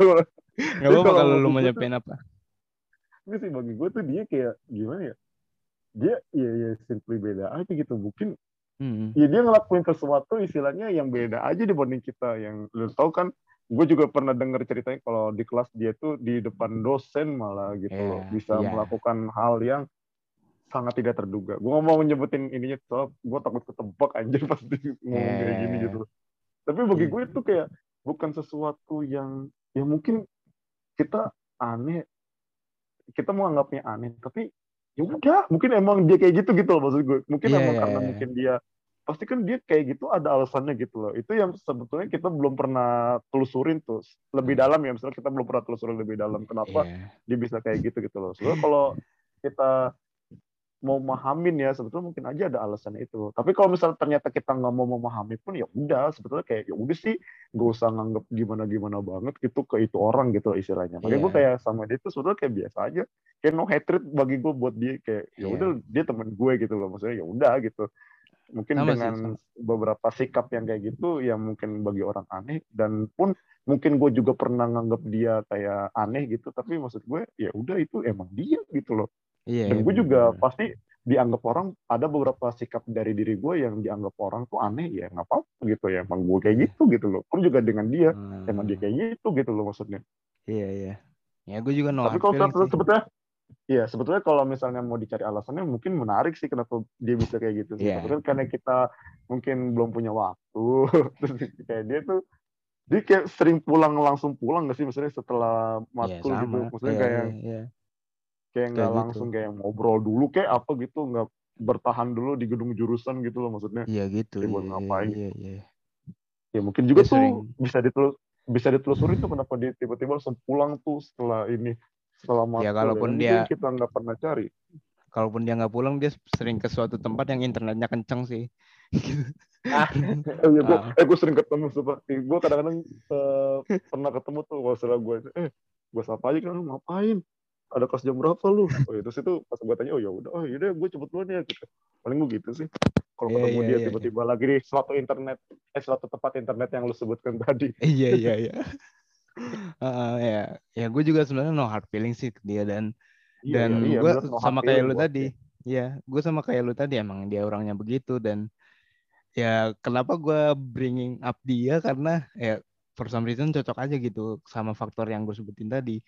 apa-apa kalau lu nyampein apa. Ini sih bagi gue tuh dia kayak gimana ya? Dia ya ya simply beda aja gitu. Mungkin Hmm. ya dia ngelakuin sesuatu istilahnya yang beda aja dibanding kita yang lu tahu kan gue juga pernah denger ceritanya kalau di kelas dia tuh di depan dosen malah gitu loh Iya, bisa iya. melakukan hal yang sangat tidak terduga gue nggak mau nyebutin ininya soal gue takut ketebak anjir pasti ngomong kayak gini Iya. gitu tapi bagi Iya. gue itu kayak bukan sesuatu yang ya mungkin kita aneh kita mau anggapnya aneh tapi ya udah mungkin emang dia kayak gitu gitu loh maksud gue mungkin Iya, emang iya, karena iya. mungkin dia pasti kan dia kayak gitu ada alasannya gitu loh itu yang sebetulnya kita belum pernah telusurin tuh lebih dalam ya misalnya kita belum pernah telusurin lebih dalam kenapa Iya. dia bisa kayak gitu gitu loh soalnya kalau kita mau memahamin ya sebetulnya mungkin aja ada alasan itu tapi kalau misalnya ternyata kita nggak mau memahami pun ya udah sebetulnya kayak ya udah sih gak usah nganggap gimana gimana banget gitu ke itu orang gitu istilahnya makanya gue Iya. kayak sama dia tuh sebetulnya kayak biasa aja kayak no hatred bagi gue buat dia kayak ya Iya. udah dia temen gue gitu loh maksudnya ya udah gitu mungkin Sama sih, dengan sama. beberapa sikap yang kayak gitu yang mungkin bagi orang aneh dan pun mungkin gue juga pernah nganggap dia kayak aneh gitu tapi maksud gue ya udah itu emang dia gitu loh Iya. dan iya, gue juga bener-bener. pasti dianggap orang ada beberapa sikap dari diri gue yang dianggap orang tuh aneh ya nggak apa-apa gitu ya emang gue kayak gitu gitu loh pun juga dengan dia Hmm, emang dia kayak gitu gitu loh maksudnya Iya iya. Ya gue juga no tapi kalau sebetulnya Iya, sebetulnya kalau misalnya mau dicari alasannya mungkin menarik sih kenapa dia bisa kayak gitu. sih. Iya. Sebetulnya karena kita mungkin belum punya waktu. Terus kayak dia tuh dia kayak sering pulang langsung pulang gak sih maksudnya setelah Iya matkul gitu. sama. Maksudnya Iya, kayak iya, iya. Kayak nggak gitu. langsung kayak ngobrol dulu kayak apa gitu, nggak bertahan dulu di gedung jurusan gitu loh maksudnya. Iya gitu. Kayak buat Iya, ngapain. iya, iya. Ya mungkin juga Dia tuh sering. bisa ditelus bisa ditelusuri tuh kenapa dia tiba-tiba langsung pulang tuh setelah ini setelah matkul. Ya, kalaupun Ini dia- kita nggak pernah cari. Kalaupun dia nggak pulang, dia sering ke suatu tempat yang internetnya kenceng sih. Ah, ya gua, Ah. eh gue sering ketemu sumpah. Eh, Gue kadang-kadang eh, pernah ketemu tuh kalau salah gue, eh gue sapa aja kan lu ngapain? Ada kelas jam berapa lu? Oh itu itu pas gue tanya, oh ya udah, oh yaudah gue cepet duluan ya gitu. Paling gue gitu sih. Kalau Iya, ketemu iya, dia iya, tiba-tiba lagi di suatu internet, eh suatu tempat internet yang lu sebutkan tadi. iya iya iya. Ya, ya gue juga sebenarnya no hard feeling sih ke dia dan Iya, dan iya, iya, gue no sama kayak lu tadi. Iya, gue sama kayak lu tadi emang dia orangnya begitu dan ya kenapa gue bringing up dia karena ya for some reason cocok aja gitu sama faktor yang gue sebutin tadi.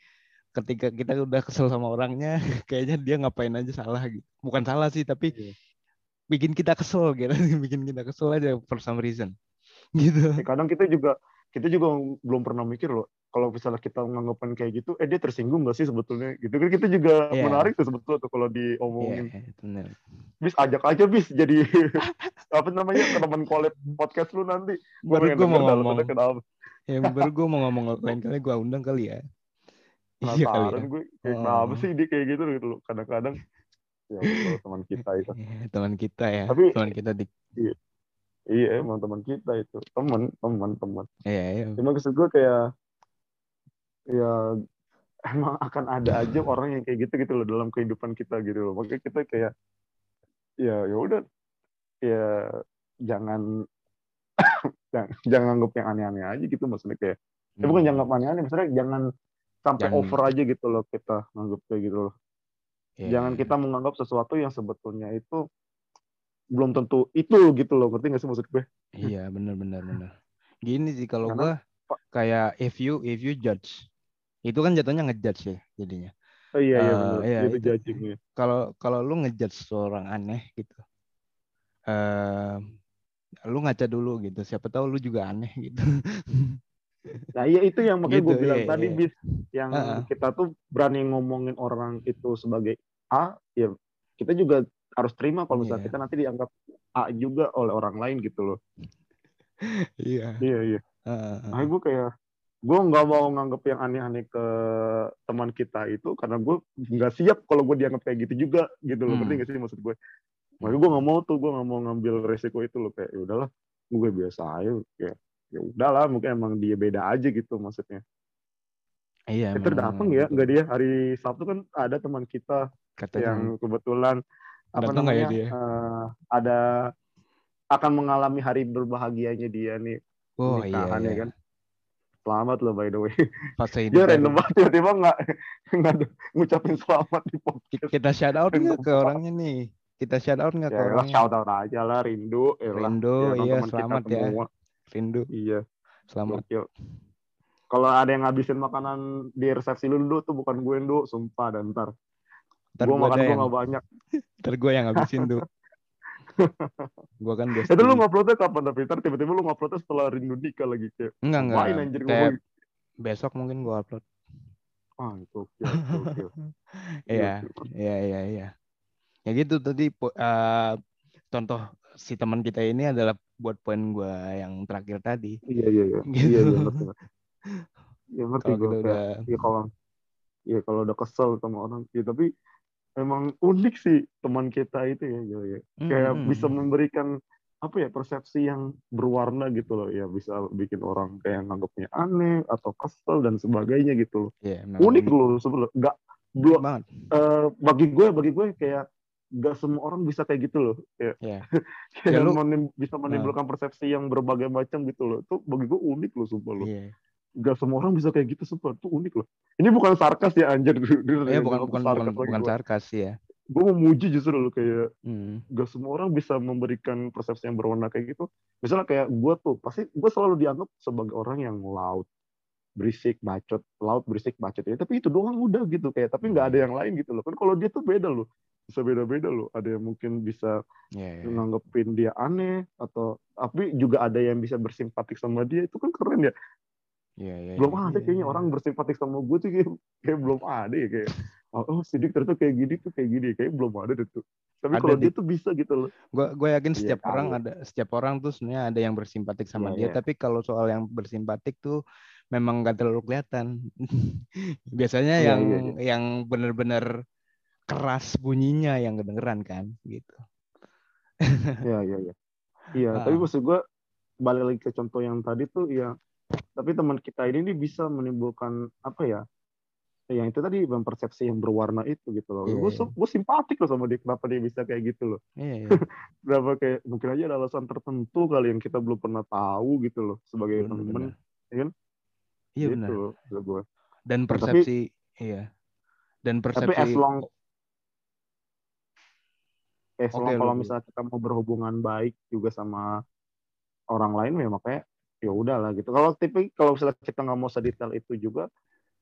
Ketika kita udah kesel sama orangnya, kayaknya dia ngapain aja salah gitu. Bukan salah sih, tapi Iya. bikin kita kesel gitu, bikin kita kesel aja for some reason. Gitu. Ya, kadang kita juga kita juga belum pernah mikir loh kalau misalnya kita menganggapkan kayak gitu eh dia tersinggung gak sih sebetulnya gitu kan kita juga Iya. menarik tuh sebetulnya tuh kalau Iya, diomongin iya, bener. bis ajak aja bis jadi apa namanya teman collab podcast lu nanti Baru gue mau ngomong, ya baru gue mau ngomong lain kali gue undang kali ya. Iya penasaran ya. gue kayak Oh. kenapa sih dia kayak gitu gitu loh kadang-kadang ya teman kita itu Iya, teman kita ya, Tapi- teman kita di. iya emang teman kita itu teman teman teman Iya, iya. cuma maksud gue kayak ya emang akan ada aja orang yang kayak gitu gitu loh dalam kehidupan kita gitu loh makanya kita kayak ya ya udah ya jangan jangan, jangan anggap yang aneh-aneh aja gitu maksudnya kayak ya bukan Hmm. jangan anggap aneh-aneh maksudnya jangan sampai Jangan- over aja gitu loh kita nganggap kayak gitu loh Iya, jangan iya. kita menganggap sesuatu yang sebetulnya itu belum tentu itu gitu loh ngerti nggak sih maksud gue Iya, benar benar benar. Gini sih kalau Karena- gue kayak if you if you judge itu kan jatuhnya ngejudge ya jadinya. oh, iya iya benar iya, itu itu. judging ya Kalau kalau lu ngejudge seorang aneh gitu, eh lu ngaca dulu gitu. Siapa tahu lu juga aneh gitu. Nah iya itu yang makanya Gitu, gue bilang iya, tadi iya. bis yang Heeh. kita tuh berani ngomongin orang itu sebagai A ya kita juga harus terima kalau misalnya Iya. kita nanti dianggap A juga oleh orang lain gitu loh. Iya. Iya iya. Nah gue kayak gue nggak mau nganggap yang aneh-aneh ke teman kita itu karena gue nggak siap kalau gue dianggap kayak gitu juga gitu loh. Hmm. Ngerti nggak sih maksud gue? Makanya gue nggak mau tuh gue nggak mau ngambil resiko itu loh kayak ya udahlah gue biasa aja kayak ya udahlah mungkin emang dia beda aja gitu maksudnya. Iya. Peter emang- datang ya nggak dia hari Sabtu kan ada teman kita Katanya. yang kebetulan apa Datang ya namanya dia? eh, ada akan mengalami hari berbahagianya dia nih Oh iya, ya iya. kan selamat loh by the way Fase dia hidup random banget tiba-tiba nggak nggak ngucapin selamat di podcast Kita shout out nggak ke orangnya nih? Kita shout out nggak ke ya lah orangnya? shout out aja lah rindu ya. Rindu, Ya, iya, selamat ya. semua. Rindu, iya selamat. gokil kalau ada yang ngabisin makanan di resepsi lu Ndu, tuh bukan gue Ndu, sumpah dan ntar Ntar gue makan gue yang, nggak banyak ntar gue yang habisin tuh. gue kan best. Itu lu nguploadnya kapan tapi ntar tiba-tiba lu nguploadnya setelah rindu nikah lagi kayak Enggak enggak. Ngapain anjir Kayak ngomong besok mungkin gue upload. Ah, itu oke, oke. Iya, iya, iya, iya. Ya gitu tadi eh, contoh si teman kita ini adalah buat poin gue yang terakhir tadi. Iya, iya, iya. Gitu. Iya, iya, ngerti. Iya, ngerti Kalau gue udah Iya kalau Iya kalau udah kesel sama orang, ya tapi emang unik sih teman kita itu ya, gitu ya. Kayak Hmm. bisa memberikan apa ya persepsi yang berwarna gitu loh ya bisa bikin orang kayak nganggapnya aneh atau kesel dan sebagainya gitu loh. Iya, memang Unik loh sebenarnya. Nggak belum banget. eh, bagi gue bagi gue kayak nggak semua orang bisa kayak gitu loh. Iya. kayak Ya, lu- menim- bisa menimbulkan persepsi yang berbagai macam gitu loh. Itu bagi gue unik loh sumpah loh. Iya. Gak semua orang bisa kayak gitu sumpah. Itu unik loh. Ini bukan sarkas ya anjir. Iya, bukan bukan bukan bukan sarkas ya. Gue memuji justru loh kayak Hmm. gak semua orang bisa memberikan persepsi yang berwarna kayak gitu. Misalnya kayak gue tuh, pasti gue selalu dianggap sebagai orang yang loud, berisik, bacot, loud, berisik, bacot ya. Tapi itu doang udah gitu kayak. Tapi nggak ada yang lain gitu loh. Kan kalau dia tuh beda loh, bisa beda-beda loh. Ada yang mungkin bisa Iya, iya. nanggepin dia aneh atau tapi juga ada yang bisa bersimpatik sama dia itu kan keren ya. Iya, iya. Belum iya, ada iya, kayaknya iya. orang bersimpatik sama gue tuh kayak, kayak belum ada ya kayak. Oh, oh sidik ternyata kayak gini tuh kayak gini kayak belum ada deh tuh. Tapi Ada kalau di- dia tuh bisa gitu loh. Gue gue yakin Iya, setiap orang tahu. ada setiap orang tuh sebenarnya ada yang bersimpatik sama Iya, dia, iya. tapi kalau soal yang bersimpatik tuh memang gak terlalu kelihatan. Biasanya Iya, yang iya, yang benar-benar keras bunyinya yang kedengeran kan gitu. Iya, iya, iya. Iya, Ah. tapi maksud gue balik lagi ke contoh yang tadi tuh ya. Tapi teman kita ini nih bisa menimbulkan apa ya? Yang itu tadi mempersepsi yang berwarna itu gitu loh. Iya, gue iya. gue simpatik loh sama dia. Kenapa dia bisa kayak gitu loh? Iya, iya. Kenapa kayak mungkin aja ada alasan tertentu kali yang kita belum pernah tahu gitu loh sebagai Benar, temen. benar. ya kan? Iya gitu benar. loh, maksud gue. Dan Tapi- persepsi iya. Dan Tapi persepsi as long as long Oke, kalau misalnya kita mau berhubungan baik juga sama orang lain ya makanya ya udahlah gitu. Kalau tipe kalau misalnya kita nggak mau sedetail itu juga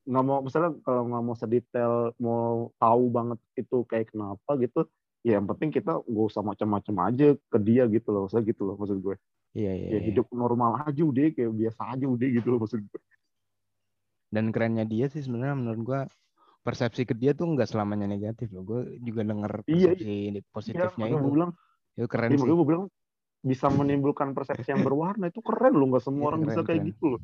nggak mau misalnya kalau nggak mau sedetail mau tahu banget itu kayak kenapa gitu ya yang penting kita nggak usah macam-macam aja ke dia gitu loh maksudnya gitu loh maksud gue iya, iya, ya iya. hidup normal aja udah kayak biasa aja udah gitu loh maksud gue Dan kerennya dia sih sebenarnya menurut gua persepsi ke dia tuh nggak selamanya negatif loh. Gue juga denger Iya, persepsi ya, positifnya makanya itu. gue bilang Itu keren ya, sih. gue bilang bisa menimbulkan persepsi yang berwarna itu keren loh nggak semua Iya, orang keren, bisa kayak keren. gitu loh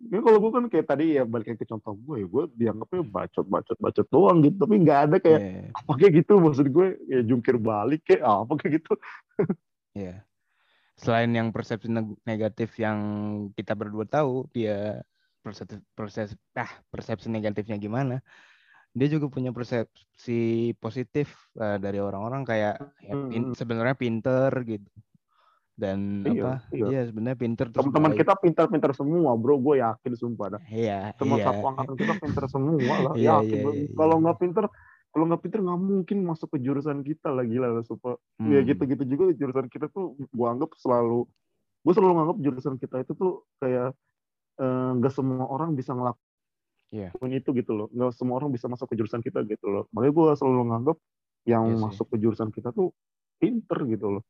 ini kalau gue kan kayak tadi ya balik ke contoh gue ya gue dianggapnya bacot bacot bacot doang gitu tapi nggak ada kayak Iya, apa kayak gitu maksud gue ya jungkir balik kayak apa kayak gitu iya. Selain yang persepsi neg- negatif yang kita berdua tahu, dia persepsi persepsi ah, persepsi negatifnya gimana? Dia juga punya persepsi positif eh, dari orang-orang kayak ya, pin- Hmm. sebenarnya pinter gitu. Dan Iya, apa? iya. Iya, sebenarnya pinter teman-teman kita pintar-pintar semua bro gue yakin sumpah dah Iya, teman iya. satu angkatan kita pintar semua lah Iya, yakin iya, iya, kalau iya. nggak pintar kalau nggak pintar nggak mungkin masuk ke jurusan kita lah gila lah sumpah ya Hmm. gitu-gitu juga jurusan kita tuh gue anggap selalu gue selalu nganggap jurusan kita itu tuh kayak eh, nggak semua orang bisa ngelakuin Iya. itu gitu loh nggak semua orang bisa masuk ke jurusan kita gitu loh makanya gue selalu nganggap yang Iya sih. masuk ke jurusan kita tuh pinter gitu loh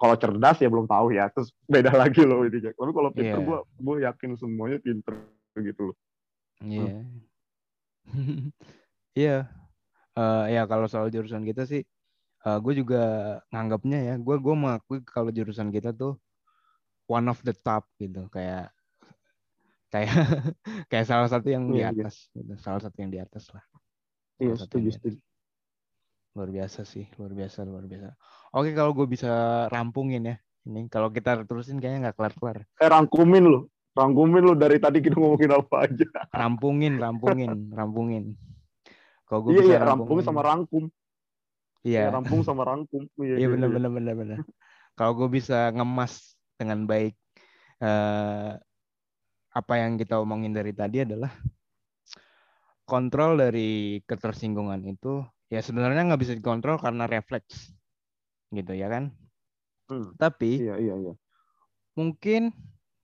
kalau cerdas ya belum tahu ya terus beda lagi loh ini tapi kalau pinter Iya. gue gue yakin semuanya pinter gitu loh Iya. Iya. Eh, ya kalau soal jurusan kita sih, gue juga nganggapnya ya, gue gue mengakui kalau jurusan kita tuh one of the top gitu, kayak kayak kayak salah satu yang di Iya, iya. atas, gitu. salah satu yang di atas lah. iya Salah setuju setuju Luar biasa sih, luar biasa, luar biasa. Oke kalau gue bisa rampungin ya, ini kalau kita terusin kayaknya nggak kelar-kelar. eh rangkumin lo rangkumin lo dari tadi kita ngomongin apa aja Rampungin, rampungin, rampungin. Kalau gue iya bisa iya rampungin sama rangkum Iya. Iya, rampung sama rangkum iya Iya iya, benar iya. benar benar benar. Kalau gue bisa ngemas dengan baik eh, apa yang kita omongin dari tadi adalah kontrol dari ketersinggungan itu ya sebenarnya nggak bisa dikontrol karena refleks gitu ya kan. Hmm. Tapi iya iya iya mungkin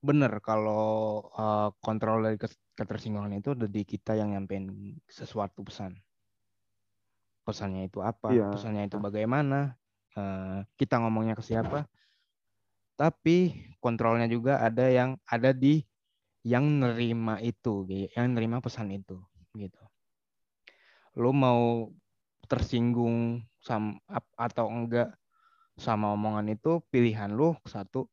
benar kalau eh, kontrol dari ketersinggungan itu ada di kita yang nyampein sesuatu pesan. Pesannya itu apa? Iya. Pesannya itu bagaimana? Eh, kita ngomongnya ke siapa? Tapi kontrolnya juga ada yang ada di yang nerima itu, yang nerima pesan itu, gitu. Lo mau tersinggung sam ap- atau enggak sama omongan itu pilihan lo satu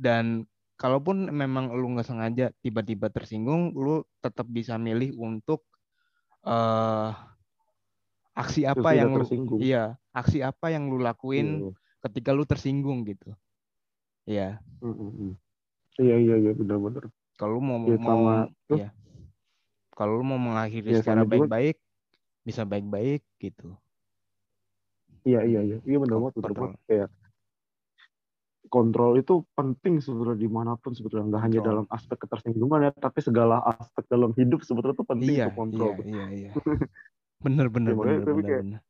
dan kalaupun memang lu nggak sengaja tiba-tiba tersinggung lu tetap bisa milih untuk eh aksi apa Terus yang lu tersinggung. iya aksi apa yang lu lakuin Iya. ketika lu tersinggung gitu ya mm. Iya iya iya benar-benar. Kalau lu mau Ya, mau terus? iya. Kalau lu mau mengakhiri Ya, secara baik-baik bisa baik-baik gitu. Iya iya iya. Iya benar banget benar banget. kayak kontrol itu penting sebenarnya di mana pun sebetulnya. Nggak hanya dalam aspek ketersinggungan ya tapi segala aspek dalam hidup sebetulnya itu penting iya untuk kontrol iya iya iya. Bener bener Ya, bener bener, kayak- bener.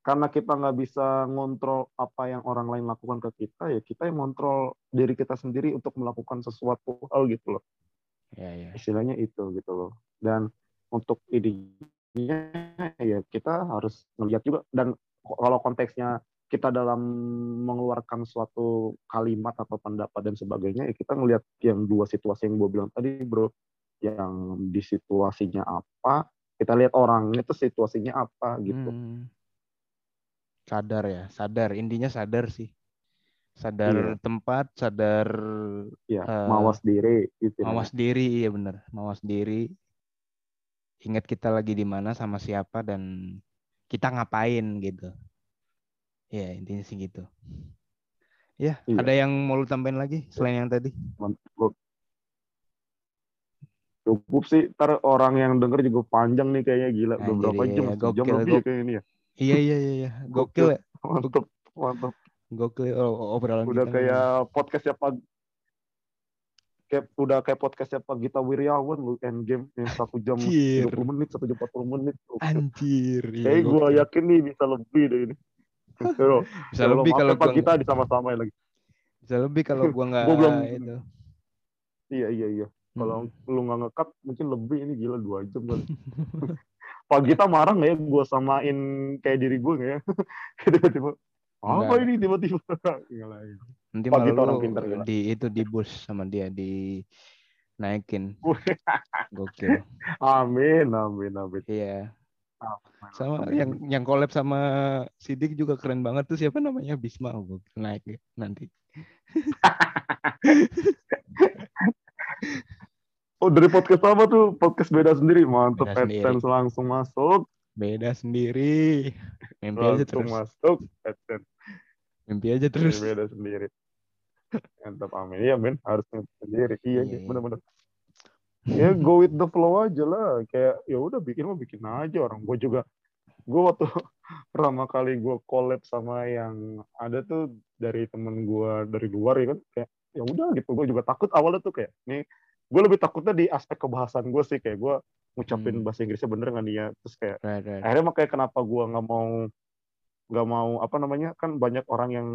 Karena kita nggak bisa ngontrol apa yang orang lain lakukan ke kita ya kita yang ngontrol diri kita sendiri untuk melakukan sesuatu hal gitu loh. Iya iya istilahnya itu gitu loh. Dan untuk idenya ya kita harus melihat juga. Dan kalau konteksnya kita dalam mengeluarkan suatu kalimat atau pendapat dan sebagainya ya kita ngelihat yang dua situasi yang gue bilang tadi bro. Yang di situasinya apa kita lihat orangnya itu situasinya apa gitu. Hmm. Sadar ya sadar intinya sadar sih sadar tempat sadar ya Eh, mawas diri gitu mawas diri iya bener mawas diri ingat kita lagi di mana sama siapa dan kita ngapain gitu ya intinya sih gitu ya Iya. ada yang mau lu tambahin lagi selain yang tadi Mantap. Cukup sih, ntar orang yang denger juga panjang nih kayaknya gila. Udah Anjir, berapa iya, jam? iya, Satu jam gokil, lebih ya gok- kayaknya ini ya. Iya iya iya iya gokil ya Mantap, mantap. gokil oh, obrolan Udah kita kayak podcastnya Pak kayak udah kayak podcastnya Pak Gita Wiryawan lu endgame yang satu jam Anjir. 30 menit, satu jam 40 menit. anjir iya, Kayak gue yakin nih bisa lebih deh ini. Bisa lebih kalau gua Gita disama-samain lagi. bisa lebih kalau gua nggak Gua belum- itu Iya, iya, iya. Kalau Hmm. lu nggak ngekat mungkin lebih ini gila dua jam kali. Pak Gita marah nggak ya gue samain kayak diri gue nggak ya? Tiba-tiba apa ini? Tiba-tiba. Nanti Pak malah Gita orang lu pintar, gila. di itu di bus sama dia di naikin. Gokil. Amin, amin, amin. iya. Amin, sama amin, yang yang collab sama Sidik juga keren banget tuh. Siapa namanya? Bisma. Naik nanti Oh dari podcast apa tuh? Podcast beda sendiri, mantep. Beda sendiri. AdSense langsung masuk, beda sendiri mimpi aja langsung terus masuk. AdSense mimpi aja terus beda sendiri. Mantap, amin. Iya men, harus mimpi sendiri. Iya, Iya, iya, bener-bener. Ya go with the flow aja lah. Kayak ya udah bikin mah bikin aja orang. Gue juga, gue waktu pertama kali gue collab sama yang ada tuh dari temen gue dari luar ya kan kayak ya udah gitu gue juga takut awalnya tuh kayak nih gue lebih takutnya di aspek kebahasan gue sih kayak gue ngucapin Hmm. bahasa Inggrisnya bener nggak nih ya terus kayak right, right. akhirnya makanya kenapa gue nggak mau nggak mau apa namanya kan banyak orang yang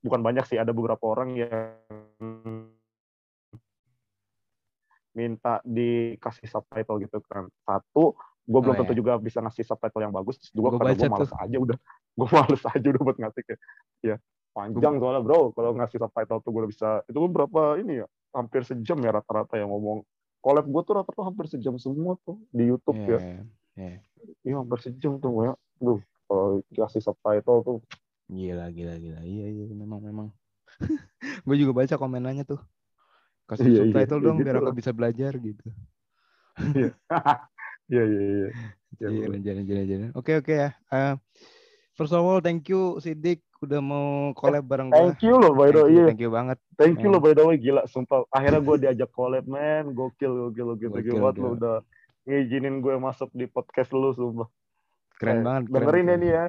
bukan banyak sih ada beberapa orang yang minta dikasih subtitle gitu kan satu gue belum Oh, tentu ya. juga bisa ngasih subtitle yang bagus terus dua Gua karena gue males aja udah gue males aja udah buat ngasih kayak ya panjang soalnya bro kalau ngasih subtitle tuh gue bisa itu berapa ini ya hampir sejam ya rata-rata yang ngomong collab gue tuh rata-rata hampir sejam semua tuh di YouTube Iya, ya iya, iya. Iya hampir sejam tuh gue. Duh, kalau dikasih subtitle tuh. gila gila gila iya iya memang memang gue juga baca komenannya tuh kasih Iya, iya, subtitle iya dong biar gitu aku lah. bisa belajar gitu Iya iya iya. Ya, Iya, jalan jalan jalan. Oke oke ya. Eh, first of all, thank you Sidik udah mau collab bareng gue. Thank you loh by the way. Iya. Thank you banget. Thank you man. loh by the way gila sumpah. Akhirnya gue diajak collab man. Gokil gokil gokil. Gokil, Gokil banget gila. udah ngizinin gue masuk di podcast lu sumpah. Keren Eh, banget. keren, Dengerin ya keren. nih ya.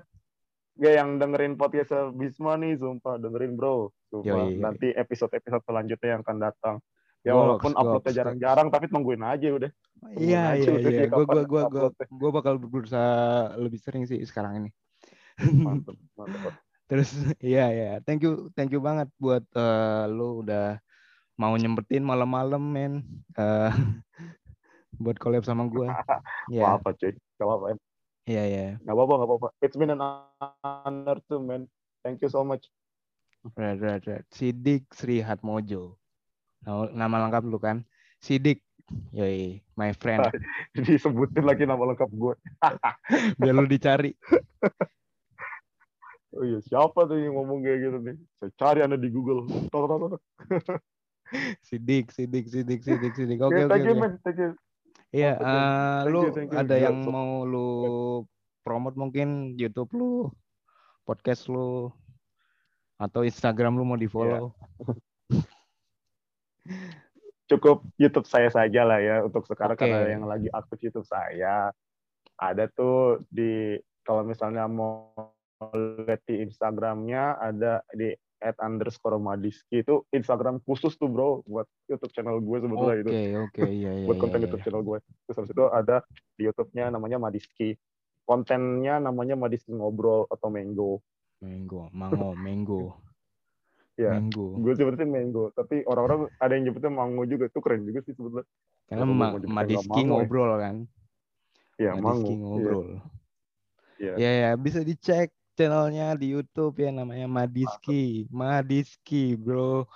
Ya yang dengerin podcast Bisma nih sumpah dengerin bro. Sumpah. Yoi, yoi. Nanti episode-episode selanjutnya yang akan datang. Ya Goks, walaupun uploadnya jarang-jarang tapi tungguin aja udah. Iya iya iya. Gue gue gue gue bakal berusaha lebih sering sih sekarang ini. Mantep, mantep. Terus iya iya. Thank you thank you banget buat eh, lu udah mau nyempetin malam-malam men. Eh, buat collab sama gue. Iya apa cuy. Gak apa-apa. iya iya. Gak apa-apa, gak apa-apa. It's been an honor too, man. Thank you so much. Right, right, right. Sidik Sri Hatmojo. Nama, nama lengkap lu kan? Sidik. Yoi, my friend. Disebutin lagi nama lengkap gue. Biar lu dicari. Oh iya, siapa tuh yang ngomong kayak gitu nih? Saya cari anda di Google. Tok, tok, tok, tok. Sidik, sidik, sidik, sidik, sidik. Oke, Okay, oke. Thank you. Iya, thank lu you, thank you. ada Gila, yang so- mau lu promote mungkin YouTube lu, podcast lu, atau Instagram lu mau di follow. Yeah. Cukup YouTube saya saja lah ya untuk sekarang Oke. karena yang lagi aktif YouTube saya ada tuh di kalau misalnya mau lihat di Instagramnya ada di at underscore madiski. Itu Instagram khusus tuh bro buat YouTube channel gue sebetulnya Oke, itu. Oke, iya, iya, buat iya, konten iya. YouTube channel gue. Terus habis itu ada di YouTube-nya namanya Madiski. Kontennya namanya Madiski ngobrol atau Mango. Mango, mango, mango, ya mango. gue sebenarnya Mango tapi orang-orang ada yang nyebutnya Mango juga. Itu keren juga sih sebetulnya. Karena Ma Madiski ya. ngobrol kan. ya Mango. Madiski ngobrol. Iya. Ya, ya, bisa dicek channelnya di YouTube ya namanya Madiski. Madiski, bro.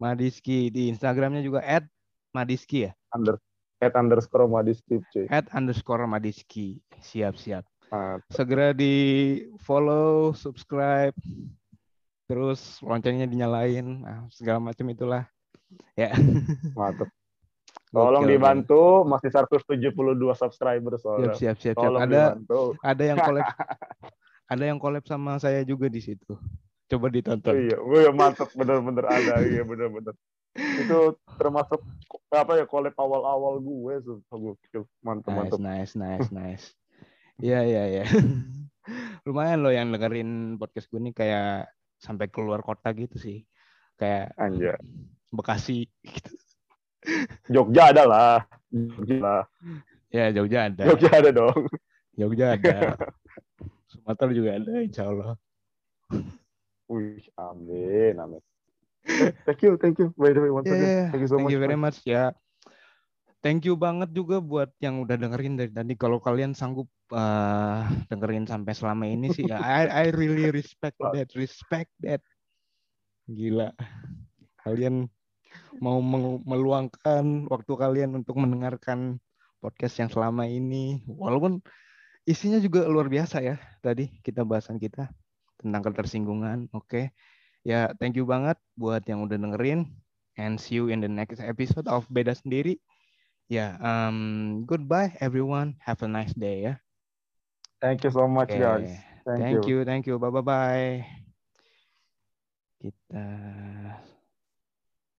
Madiski di Instagramnya juga at Madiski ya. under at underscore Madiski cuy At underscore Madiski. Siap, siap. Nah, Segera di follow, subscribe, terus loncengnya dinyalain, nah, segala macam itulah. Ya. mantep tolong Gokil, dibantu masih 172 subscriber Siap, soalnya siap, siap, siap. tolong Ada dibantu ada yang collab ada yang collab sama saya juga di situ. Coba ditonton. iya, wih mantep bener-bener ada, iya bener-bener. Itu termasuk apa ya collab awal-awal gue, gokil, mantep Nice, mantep. nice, nice, nice. Iya, iya, iya. Lumayan loh yang dengerin podcast gue nih kayak sampai keluar kota gitu sih. Kayak Anjay. Bekasi gitu. Jogja ada lah, Jogja lah, Ya, Jogja ada. Jogja ada dong. Jogja ada. Sumatera juga ada, insya Allah. Wih, amin, amin. Thank you, thank you. By the way, once Yeah, again, yeah, thank you so thank much. you very much ya. Thank you banget juga buat yang udah dengerin dari tadi. Kalau kalian sanggup eh, dengerin sampai selama ini sih, ya, I, I really respect that, respect that. Gila, kalian mau meluangkan waktu kalian untuk mendengarkan podcast yang selama ini, walaupun isinya juga luar biasa ya. Tadi kita bahasan kita tentang ketersinggungan. Oke, ya thank you banget buat yang udah dengerin and see you in the next episode of Beda Sendiri. Ya, um, goodbye everyone. Have a nice day ya. Thank you so much, Oke. guys. Thank, Thank you. you, thank you. Bye bye bye. Kita